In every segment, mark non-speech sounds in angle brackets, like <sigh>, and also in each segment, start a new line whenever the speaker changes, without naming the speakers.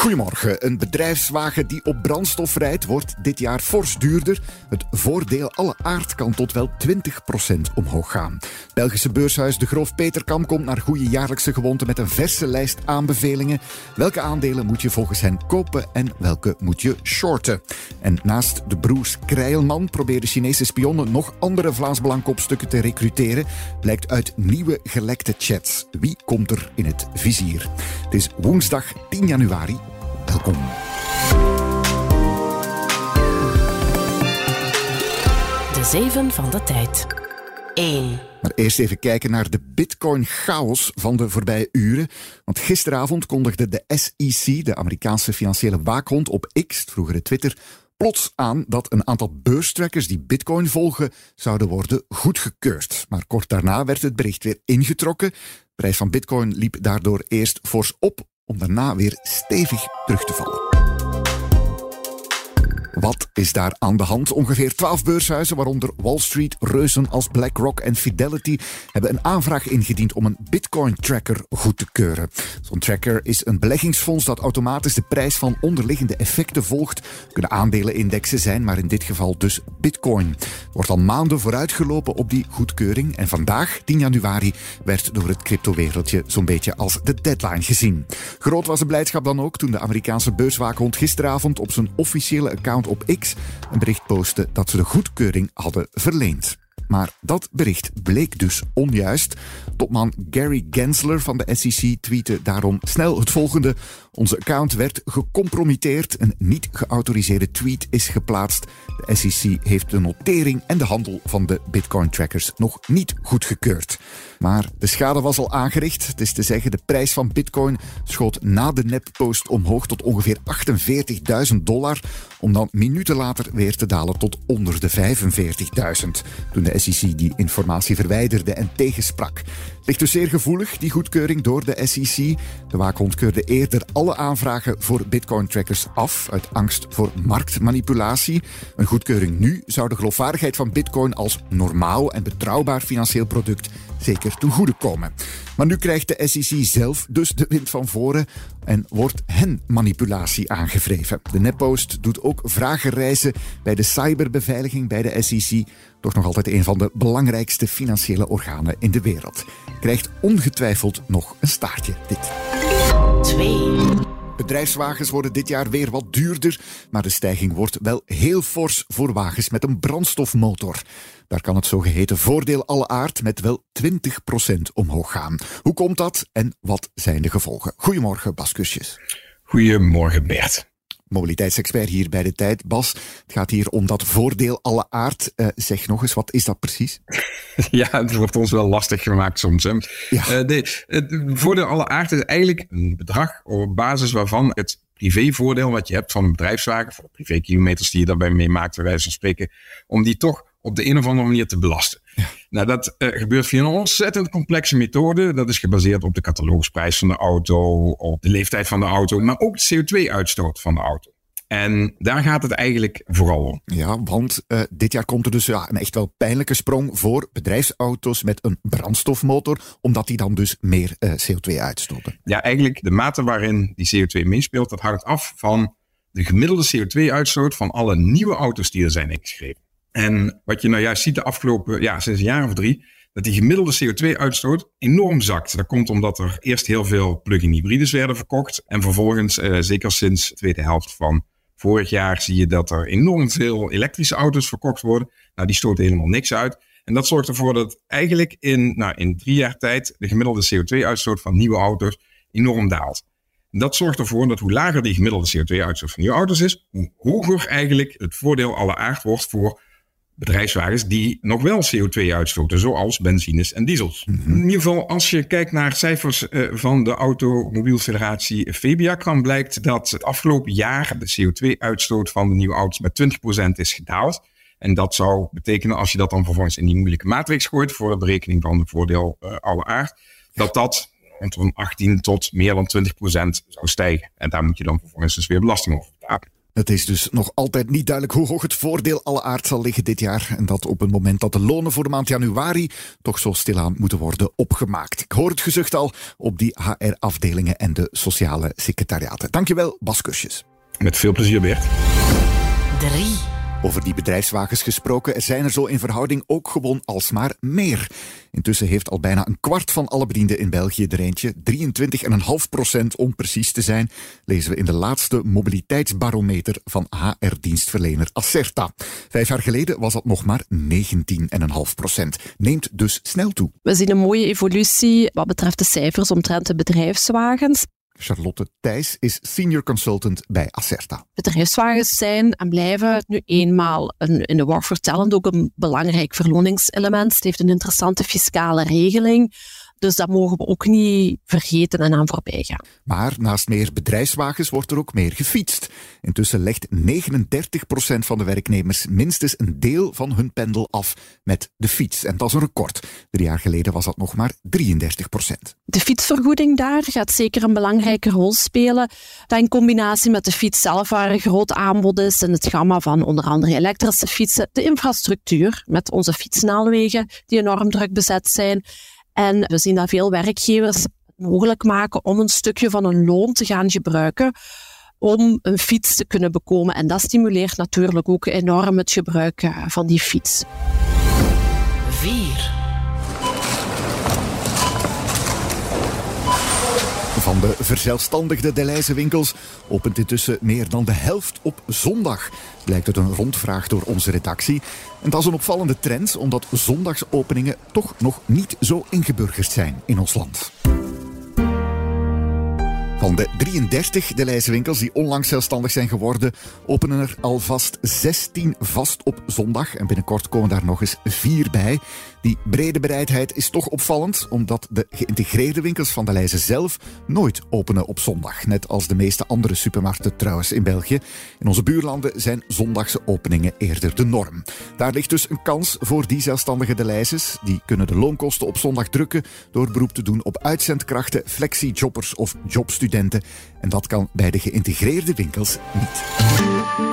Goedemorgen. Een bedrijfswagen die op brandstof rijdt wordt dit jaar fors duurder. Het voordeel alle aard kan tot wel 20% omhoog gaan. Belgische beurshuis De Groof Peterkam komt naar goede jaarlijkse gewoonte met een verse lijst aanbevelingen. Welke aandelen moet je volgens hen kopen en welke moet je shorten? En naast de broers Krijlman proberen Chinese spionnen nog andere Vlaams Belangkopstukken te recruteren. Blijkt uit nieuwe gelekte chats. Wie komt er in het vizier? Het is woensdag 10 januari. Welkom.
De Zeven van de Tijd. 1.
Maar eerst even kijken naar de Bitcoin-chaos van de voorbije uren. Want gisteravond kondigde de SEC, de Amerikaanse financiële waakhond, op X, vroegere Twitter, plots aan dat een aantal beurstrackers die Bitcoin volgen zouden worden goedgekeurd. Maar kort daarna werd het bericht weer ingetrokken. De prijs van Bitcoin liep daardoor eerst fors op om daarna weer stevig terug te vallen. Wat is daar aan de hand? Ongeveer 12 beurshuizen, waaronder Wall Street, reuzen als BlackRock en Fidelity, hebben een aanvraag ingediend om een Bitcoin-tracker goed te keuren. Zo'n tracker is een beleggingsfonds dat automatisch de prijs van onderliggende effecten volgt. Kunnen aandelenindexen zijn, maar in dit geval dus Bitcoin. Wordt al maanden vooruitgelopen op die goedkeuring en vandaag, 10 januari, werd door het cryptowereldje zo'n beetje als de deadline gezien. Groot was de blijdschap dan ook toen de Amerikaanse beurswaakhond gisteravond op zijn officiële account op X een bericht postte dat ze de goedkeuring hadden verleend. Maar dat bericht bleek dus onjuist. Topman Gary Gensler van de SEC tweette daarom snel het volgende. Onze account werd gecompromitteerd. Een niet geautoriseerde tweet is geplaatst. De SEC heeft de notering en de handel van de Bitcoin-trackers nog niet goedgekeurd. Maar de schade was al aangericht. Het is te zeggen, de prijs van Bitcoin schoot na de neppost omhoog tot ongeveer 48.000 dollar, om dan minuten later weer te dalen tot onder de 45.000. Toen de SEC die informatie verwijderde en tegensprak. Ligt dus zeer gevoelig, die goedkeuring door de SEC. De waakhond keurde eerder alle aanvragen voor Bitcoin-trackers af uit angst voor marktmanipulatie. Een goedkeuring nu zou de geloofwaardigheid van Bitcoin als normaal en betrouwbaar financieel product zeker ten goede komen. Maar nu krijgt de SEC zelf dus de wind van voren en wordt hen manipulatie aangevreven. De Netpost doet ook vragenreizen bij de cyberbeveiliging bij de SEC, toch nog altijd een van de belangrijkste financiële organen in de wereld. Krijgt ongetwijfeld nog een staartje dit.
2.
Bedrijfswagens worden dit jaar weer wat duurder, maar de stijging wordt wel heel fors voor wagens met een brandstofmotor. Daar kan het zogeheten voordeel alle aard met wel 20% omhoog gaan. Hoe komt dat en wat zijn de gevolgen? Goedemorgen, Bas Kusjes.
Goedemorgen, Bert.
Mobiliteitsexpert hier bij de tijd. Bas, het gaat hier om dat voordeel alle aard. Uh, zeg nog eens, wat is dat precies? <laughs>
Ja, het wordt ons wel lastig gemaakt soms. Hè? Ja. Uh, de, het voordeel alle aard is eigenlijk een bedrag op basis waarvan het privévoordeel wat je hebt van een bedrijfswagen, voor de privékilometers die je daarbij mee maakt, bij wijze van spreken, om die toch op de een of andere manier te belasten. Ja. Nou, dat uh, gebeurt via een ontzettend complexe methode. Dat is gebaseerd op de catalogusprijs van de auto, op de leeftijd van de auto, maar ook de CO2-uitstoot van de auto. En daar gaat het eigenlijk vooral om.
Ja, want uh, dit jaar komt er dus ja, een echt wel pijnlijke sprong voor bedrijfsauto's met een brandstofmotor, omdat die dan dus meer uh, CO2 uitstoten.
Ja, eigenlijk de mate waarin die CO2 meespeelt, dat hangt af van de gemiddelde CO2-uitstoot van alle nieuwe auto's die er zijn ingeschreven. En wat je nou juist ziet de afgelopen, ja, sinds een jaar of drie, dat die gemiddelde CO2-uitstoot enorm zakt. Dat komt omdat er eerst heel veel plug-in hybrides werden verkocht. En vervolgens, eh, zeker sinds de tweede helft van vorig jaar, zie je dat er enorm veel elektrische auto's verkocht worden. Nou, die stoten helemaal niks uit. En dat zorgt ervoor dat eigenlijk in, nou, in drie jaar tijd de gemiddelde CO2-uitstoot van nieuwe auto's enorm daalt. Dat zorgt ervoor dat hoe lager die gemiddelde CO2-uitstoot van nieuwe auto's is, hoe hoger eigenlijk het voordeel alle aard wordt voor bedrijfswagens die nog wel CO2 uitstoten, zoals benzines en diesels. Mhm. In ieder geval, als je kijkt naar cijfers uh, van de Automobielfederatie Febiac, dan blijkt dat het afgelopen jaar de CO2-uitstoot van de nieuwe auto's met 20% is gedaald. En dat zou betekenen, als je dat dan vervolgens in die moeilijke matrix gooit voor de berekening van het voordeel uh, alle aard, dat dat rond van 18 tot meer dan 20 procent zou stijgen. En daar moet je dan vervolgens dus weer belasting over betalen.
Het is dus nog altijd niet duidelijk hoe hoog het voordeel alle aard zal liggen dit jaar. En dat op het moment dat de lonen voor de maand januari toch zo stilaan moeten worden opgemaakt. Ik hoor het gezucht al op die HR-afdelingen en de sociale secretariaten. Dankjewel, Bas Kursjes.
Met veel plezier, Bert.
3.
Over die bedrijfswagens gesproken, er zijn er zo in verhouding ook gewoon alsmaar meer. Intussen heeft al bijna een kwart van alle bedienden in België er eentje. 23,5 procent om precies te zijn, lezen we in de laatste mobiliteitsbarometer van HR-dienstverlener Acerta. Vijf jaar geleden was dat nog maar 19,5 procent. Neemt dus snel toe.
We zien een mooie evolutie wat betreft de cijfers omtrent de bedrijfswagens.
Charlotte Thijs is senior consultant bij Acerta.
Bedrijfswagens zijn en blijven nu eenmaal een, in de war vertellend ook een belangrijk verloningselement. Het heeft een interessante fiscale regeling. Dus dat mogen we ook niet vergeten en aan voorbij gaan.
Maar naast meer bedrijfswagens wordt er ook meer gefietst. Intussen legt 39% van de werknemers minstens een deel van hun pendel af met de fiets. En dat is een record. Drie jaar geleden was dat nog maar 33%.
De fietsvergoeding daar gaat zeker een belangrijke rol spelen. Dat in combinatie met de fiets zelf, waar een groot aanbod is en het gamma van onder andere elektrische fietsen, de infrastructuur met onze fietsnaalwegen die enorm druk bezet zijn en we zien dat veel werkgevers mogelijk maken om een stukje van een loon te gaan gebruiken om een fiets te kunnen bekomen. En dat stimuleert natuurlijk ook enorm het gebruik eh, van die fiets.
4.
Van de verzelfstandigde Delijze winkels opent intussen meer dan de helft op zondag, blijkt uit een rondvraag door onze redactie. En dat is een opvallende trend, omdat zondagsopeningen toch nog niet zo ingeburgerd zijn in ons land. Van de 33 de winkels die onlangs zelfstandig zijn geworden, openen er alvast 16 vast op zondag. En binnenkort komen daar nog eens vier bij. Die brede bereidheid is toch opvallend, omdat de geïntegreerde winkels van de Leijzen zelf nooit openen op zondag. Net als de meeste andere supermarkten trouwens in België. In onze buurlanden zijn zondagse openingen eerder de norm. Daar ligt dus een kans voor die zelfstandige de Leijzes. Die kunnen de loonkosten op zondag drukken door beroep te doen op uitzendkrachten, flexi-jobbers of jobstudenten. En dat kan bij de geïntegreerde winkels niet.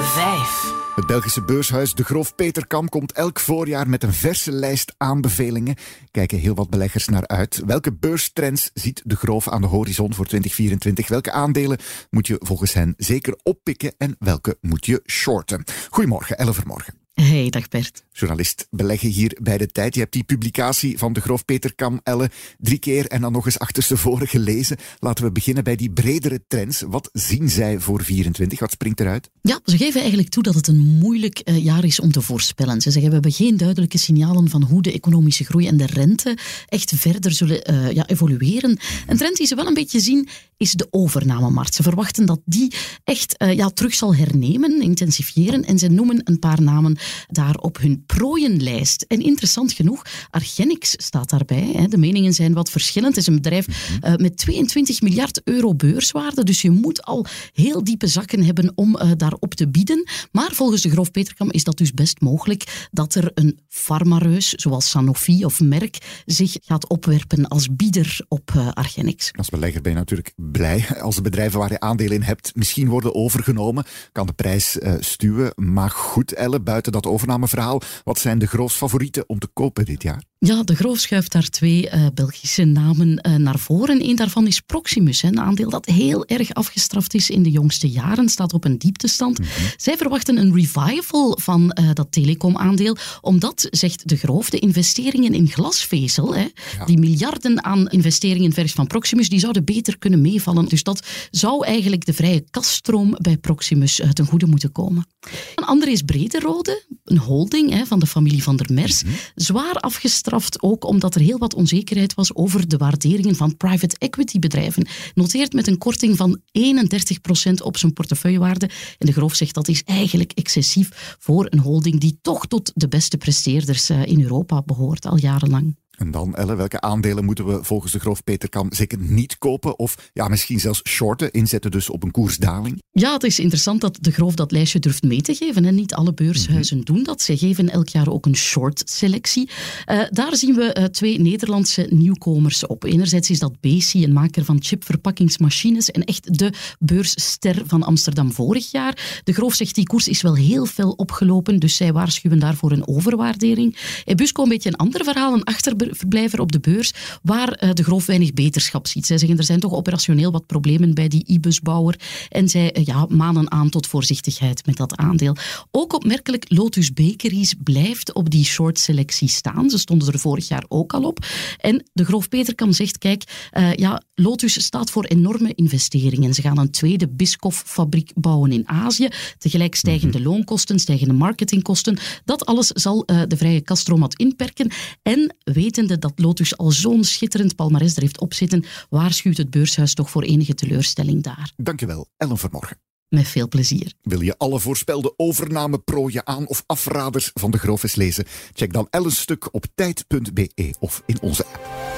5.
Het Belgische beurshuis De Groof Peterkam komt elk voorjaar met een verse lijst aanbevelingen. Kijken heel wat beleggers naar uit. Welke beurstrends ziet De Groof aan de horizon voor 2024? Welke aandelen moet je volgens hen zeker oppikken en welke moet je shorten? Goedemorgen, Elle Vermorgen.
Hey, dag Bert.
Journalist beleggen hier bij de tijd. Je hebt die publicatie van de Groof Peter Kam Elle drie keer en dan nog eens achterstevoren gelezen. Laten we beginnen bij die bredere trends. Wat zien zij voor 24? Wat springt eruit?
Ja, ze geven eigenlijk toe dat het een moeilijk uh, jaar is om te voorspellen. Ze zeggen we hebben geen duidelijke signalen van hoe de economische groei en de rente echt verder zullen uh, ja, evolueren. Een trend die ze wel een beetje zien is de overnamemarkt. Ze verwachten dat die echt uh, ja, terug zal hernemen, intensifiëren en ze noemen een paar namen daar op hun prooienlijst. En interessant genoeg, Argenix staat daarbij. Hè. De meningen zijn wat verschillend. Het is een bedrijf uh, met 22 miljard euro beurswaarde, dus je moet al heel diepe zakken hebben om uh, daarop te bieden. Maar volgens de Groof Peterkam is dat dus best mogelijk dat er een farmareus, zoals Sanofi of Merck, zich gaat opwerpen als bieder op Argenix.
Als belegger ben je natuurlijk blij als de bedrijven waar je aandelen in hebt misschien worden overgenomen. Kan de prijs stuwen. Maar goed, Elle, buiten dat overnameverhaal, wat zijn de grootste favorieten om te kopen dit jaar?
Ja, de Groof schuift daar twee uh, Belgische namen uh, naar voren. Eén daarvan is Proximus, een aandeel dat heel erg afgestraft is in de jongste jaren, staat op een dieptestand. Mm -hmm. Zij verwachten een revival van uh, dat telecomaandeel, omdat, zegt de Groof, de investeringen in glasvezel, hè, ja. die miljarden aan investeringen vers van Proximus, die zouden beter kunnen meevallen. Dus dat zou eigenlijk de vrije kaststroom bij Proximus ten goede moeten komen. Een andere is Brederode, een holding hè, van de familie van der Mers, mm -hmm. zwaar afgestraft ook omdat er heel wat onzekerheid was over de waarderingen van private equity bedrijven. Noteert met een korting van 31% op zijn portefeuillewaarde. En de Groof zegt dat is eigenlijk excessief voor een holding die toch tot de beste presteerders in Europa behoort al jarenlang.
En dan, Elle, welke aandelen moeten we volgens de Groof Peterkam zeker niet kopen of ja, misschien zelfs shorten, inzetten dus op een koersdaling?
Ja, het is interessant dat de Groof dat lijstje durft mee te geven. En niet alle beurshuizen doen dat. Ze geven elk jaar ook een short-selectie. Uh, daar zien we uh, twee Nederlandse nieuwkomers op. Enerzijds is dat Besi, een maker van chipverpakkingsmachines en echt de beursster van Amsterdam vorig jaar. De Groof zegt die koers is wel heel veel opgelopen, dus zij waarschuwen daarvoor een overwaardering. Ebusco een beetje een ander verhaal, een achterverblijver op de beurs, waar uh, de Groof weinig beterschap ziet. Zij zeggen er zijn toch operationeel wat problemen bij die e-busbouwer en zij ja, manen aan tot voorzichtigheid met dat aandeel. Ook opmerkelijk, Lotus Bakeries blijft op die short selectie staan. Ze stonden er vorig jaar ook al op. En de Groof Peterkam zegt, kijk, uh, ja, Lotus staat voor enorme investeringen. Ze gaan een tweede Biscoff-fabriek bouwen in Azië. Tegelijk stijgende mhm. loonkosten, stijgende marketingkosten. Dat alles zal uh, de vrije kaststroom inperken. En wetende dat Lotus al zo'n schitterend palmares er heeft opzitten, waarschuwt het beurshuis toch voor enige teleurstelling daar.
Dankjewel, Ellen Vermorgen.
Met veel plezier.
Wil je alle voorspelde overnameprooien aan- of afraders van de Groof lezen? Check dan Ellen's stuk op tijd.be of in onze app.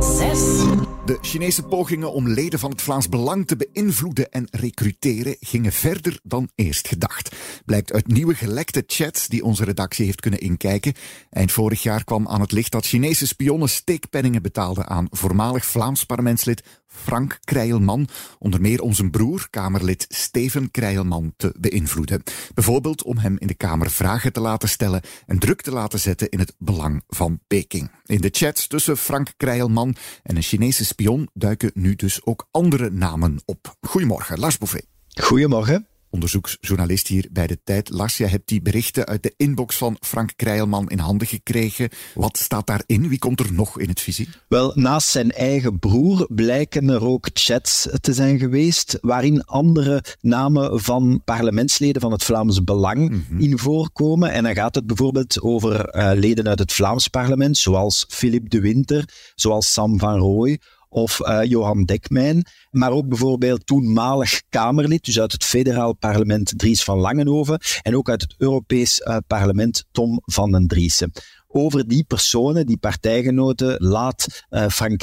6. De Chinese pogingen om leden van het Vlaams Belang te beïnvloeden en recruteren gingen verder dan eerst gedacht. Blijkt uit nieuwe gelekte chats die onze redactie heeft kunnen inkijken. Eind vorig jaar kwam aan het licht dat Chinese spionnen steekpenningen betaalden aan voormalig Vlaams parlementslid Frank Krijlman, onder meer om zijn broer, Kamerlid Steven Krijlman, te beïnvloeden. Bijvoorbeeld om hem in de Kamer vragen te laten stellen en druk te laten zetten in het belang van Peking. In de chats tussen Frank Krijlman en een Chinese spion duiken nu dus ook andere namen op. Goedemorgen, Lars Bouvet.
Goedemorgen
onderzoeksjournalist hier bij de Tijd. Lars, je hebt die berichten uit de inbox van Frank Krijlman in handen gekregen. Wat staat daarin? Wie komt er nog in het vizier?
Wel, naast zijn eigen broer blijken er ook chats te zijn geweest waarin andere namen van parlementsleden van het Vlaams Belang mhm. in voorkomen. En dan gaat het bijvoorbeeld over uh, leden uit het Vlaams parlement, zoals Philippe de Winter, zoals Sam van Rooij of uh, Johan Dekmijn, maar ook bijvoorbeeld toenmalig Kamerlid, dus uit het federaal parlement Dries van Langenhoven en ook uit het Europees uh, parlement Tom van den Driessen over die personen, die partijgenoten, laat uh, Frank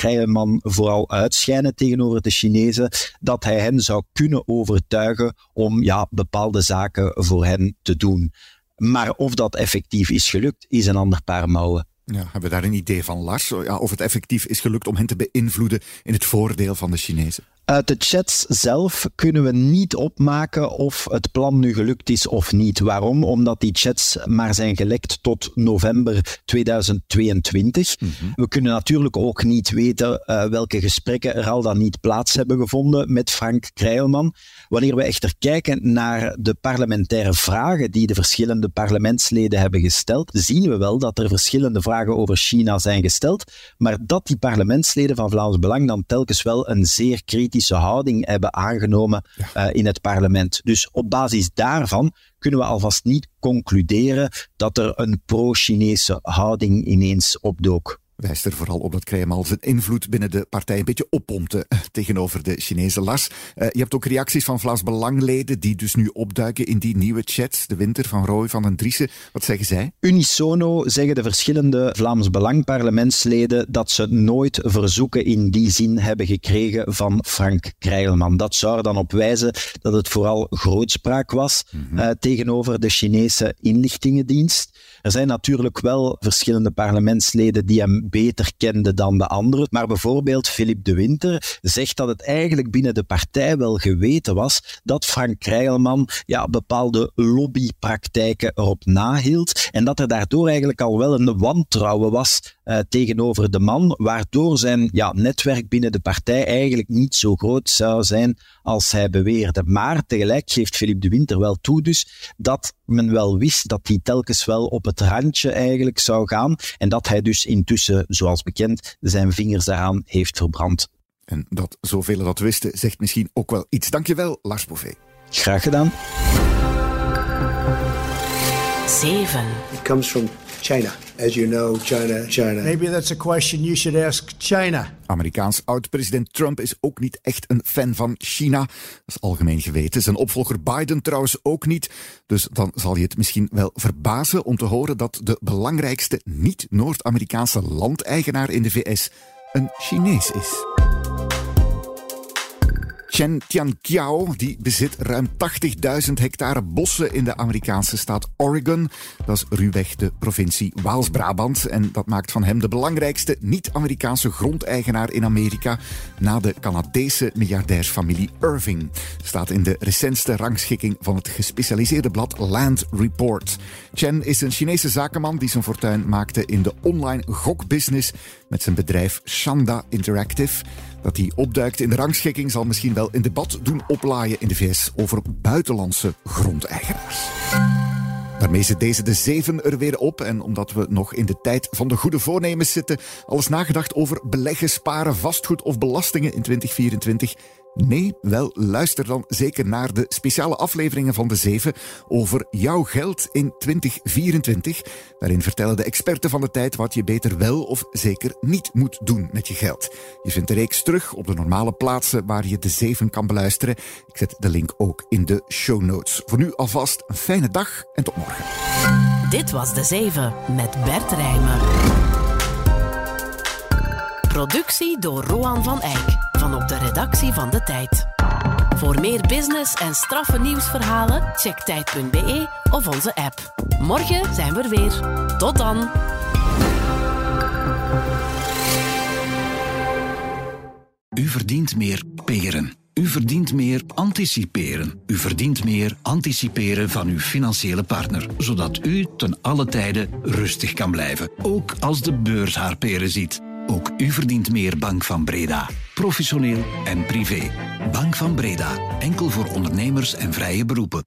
vooral uitschijnen tegenover de Chinezen dat hij hen zou kunnen overtuigen om ja, bepaalde zaken voor hen te doen. Maar of dat effectief is gelukt, is een ander paar mouwen.
Ja, hebben we daar een idee van, Lars? Of het effectief is gelukt om hen te beïnvloeden in het voordeel van de Chinezen?
Uit de chats zelf kunnen we niet opmaken of het plan nu gelukt is of niet. Waarom? Omdat die chats maar zijn gelekt tot november 2022. Mhm. We kunnen natuurlijk ook niet weten uh, welke gesprekken er al dan niet plaats hebben gevonden met Frank Krijlman. Wanneer we echter kijken naar de parlementaire vragen die de verschillende parlementsleden hebben gesteld, zien we wel dat er verschillende vragen over China zijn gesteld, maar dat die parlementsleden van Vlaams Belang dan telkens wel een zeer kritische kritische houding hebben aangenomen uh, in het parlement. Dus op basis daarvan kunnen we alvast niet concluderen dat er een pro-Chinese houding ineens opdook
wijst er vooral op dat Krijmal zijn invloed binnen de partij een beetje oppompte eh, tegenover de Chinese Lars. Uh, je hebt ook reacties van Vlaams Belangleden die dus nu opduiken in die nieuwe chats. De winter van Roy van den Driessen. Wat zeggen zij?
Unisono zeggen de verschillende Vlaams Belang parlementsleden dat ze nooit verzoeken in die zin hebben gekregen van Frank Krijlman. Dat zou er dan op wijzen dat het vooral grootspraak was mm -hmm. uh, tegenover de Chinese inlichtingendienst. Er zijn natuurlijk wel verschillende parlementsleden die hem beter kenden dan de anderen. Maar bijvoorbeeld Philippe de Winter zegt dat het eigenlijk binnen de partij wel geweten was dat Frank Krijlman ja, bepaalde lobbypraktijken erop nahield. En dat er daardoor eigenlijk al wel een wantrouwen was uh, tegenover de man, waardoor zijn ja, netwerk binnen de partij eigenlijk niet zo groot zou zijn als hij beweerde. Maar tegelijk geeft Philippe de Winter wel toe dus dat men wel wist dat hij telkens wel op het randje eigenlijk zou gaan en dat hij dus intussen, zoals bekend, zijn vingers daaraan heeft verbrand.
En dat zoveel dat wisten, zegt misschien ook wel iets. Dankjewel, Lars Bouvet.
Graag gedaan.
7.
It comes from China. As you know, China, China.
Maybe that's a question you should ask China.
Amerikaans oud-president Trump is ook niet echt een fan van China. Dat is algemeen geweten. Zijn opvolger Biden trouwens ook niet. Dus dan zal je het misschien wel verbazen om te horen dat de belangrijkste niet-Noord-Amerikaanse landeigenaar in de VS een Chinees is. Chen Tianqiao die bezit ruim 80.000 hectare bossen in de Amerikaanse staat Oregon. Dat is ruwweg de provincie Waals-Brabant. En dat maakt van hem de belangrijkste niet-Amerikaanse grondeigenaar in Amerika. Na de Canadese miljardairsfamilie Irving. Staat in de recentste rangschikking van het gespecialiseerde blad Land Report. Chen is een Chinese zakenman die zijn fortuin maakte in de online gokbusiness met zijn bedrijf Shanda Interactive. Dat hij opduikt in de rangschikking zal misschien wel een debat doen oplaaien in de VS over buitenlandse grondeigenaars. Daarmee zit deze de zeven er weer op. En omdat we nog in de tijd van de goede voornemens zitten, alles nagedacht over beleggen, sparen, vastgoed of belastingen in 2024. Nee, wel luister dan zeker naar de speciale afleveringen van de Zeven over jouw geld in 2024. Daarin vertellen de experten van de tijd wat je beter wel of zeker niet moet doen met je geld. Je vindt de reeks terug op de normale plaatsen waar je de Zeven kan beluisteren. Ik zet de link ook in de show notes. Voor nu alvast een fijne dag en tot morgen.
Dit was de Zeven met Bert Rijmen. Productie door Roan van Eyck van op de redactie van De Tijd. Voor meer business en straffe nieuwsverhalen, check tijd.be of onze app. Morgen zijn we er weer. Tot dan!
U verdient meer peren. U verdient meer anticiperen. U verdient meer anticiperen van uw financiële partner, zodat u ten alle tijde rustig kan blijven, ook als de beurs haar peren ziet. Ook u verdient meer Bank van Breda. Professioneel en privé. Bank van Breda. Enkel voor ondernemers en vrije beroepen.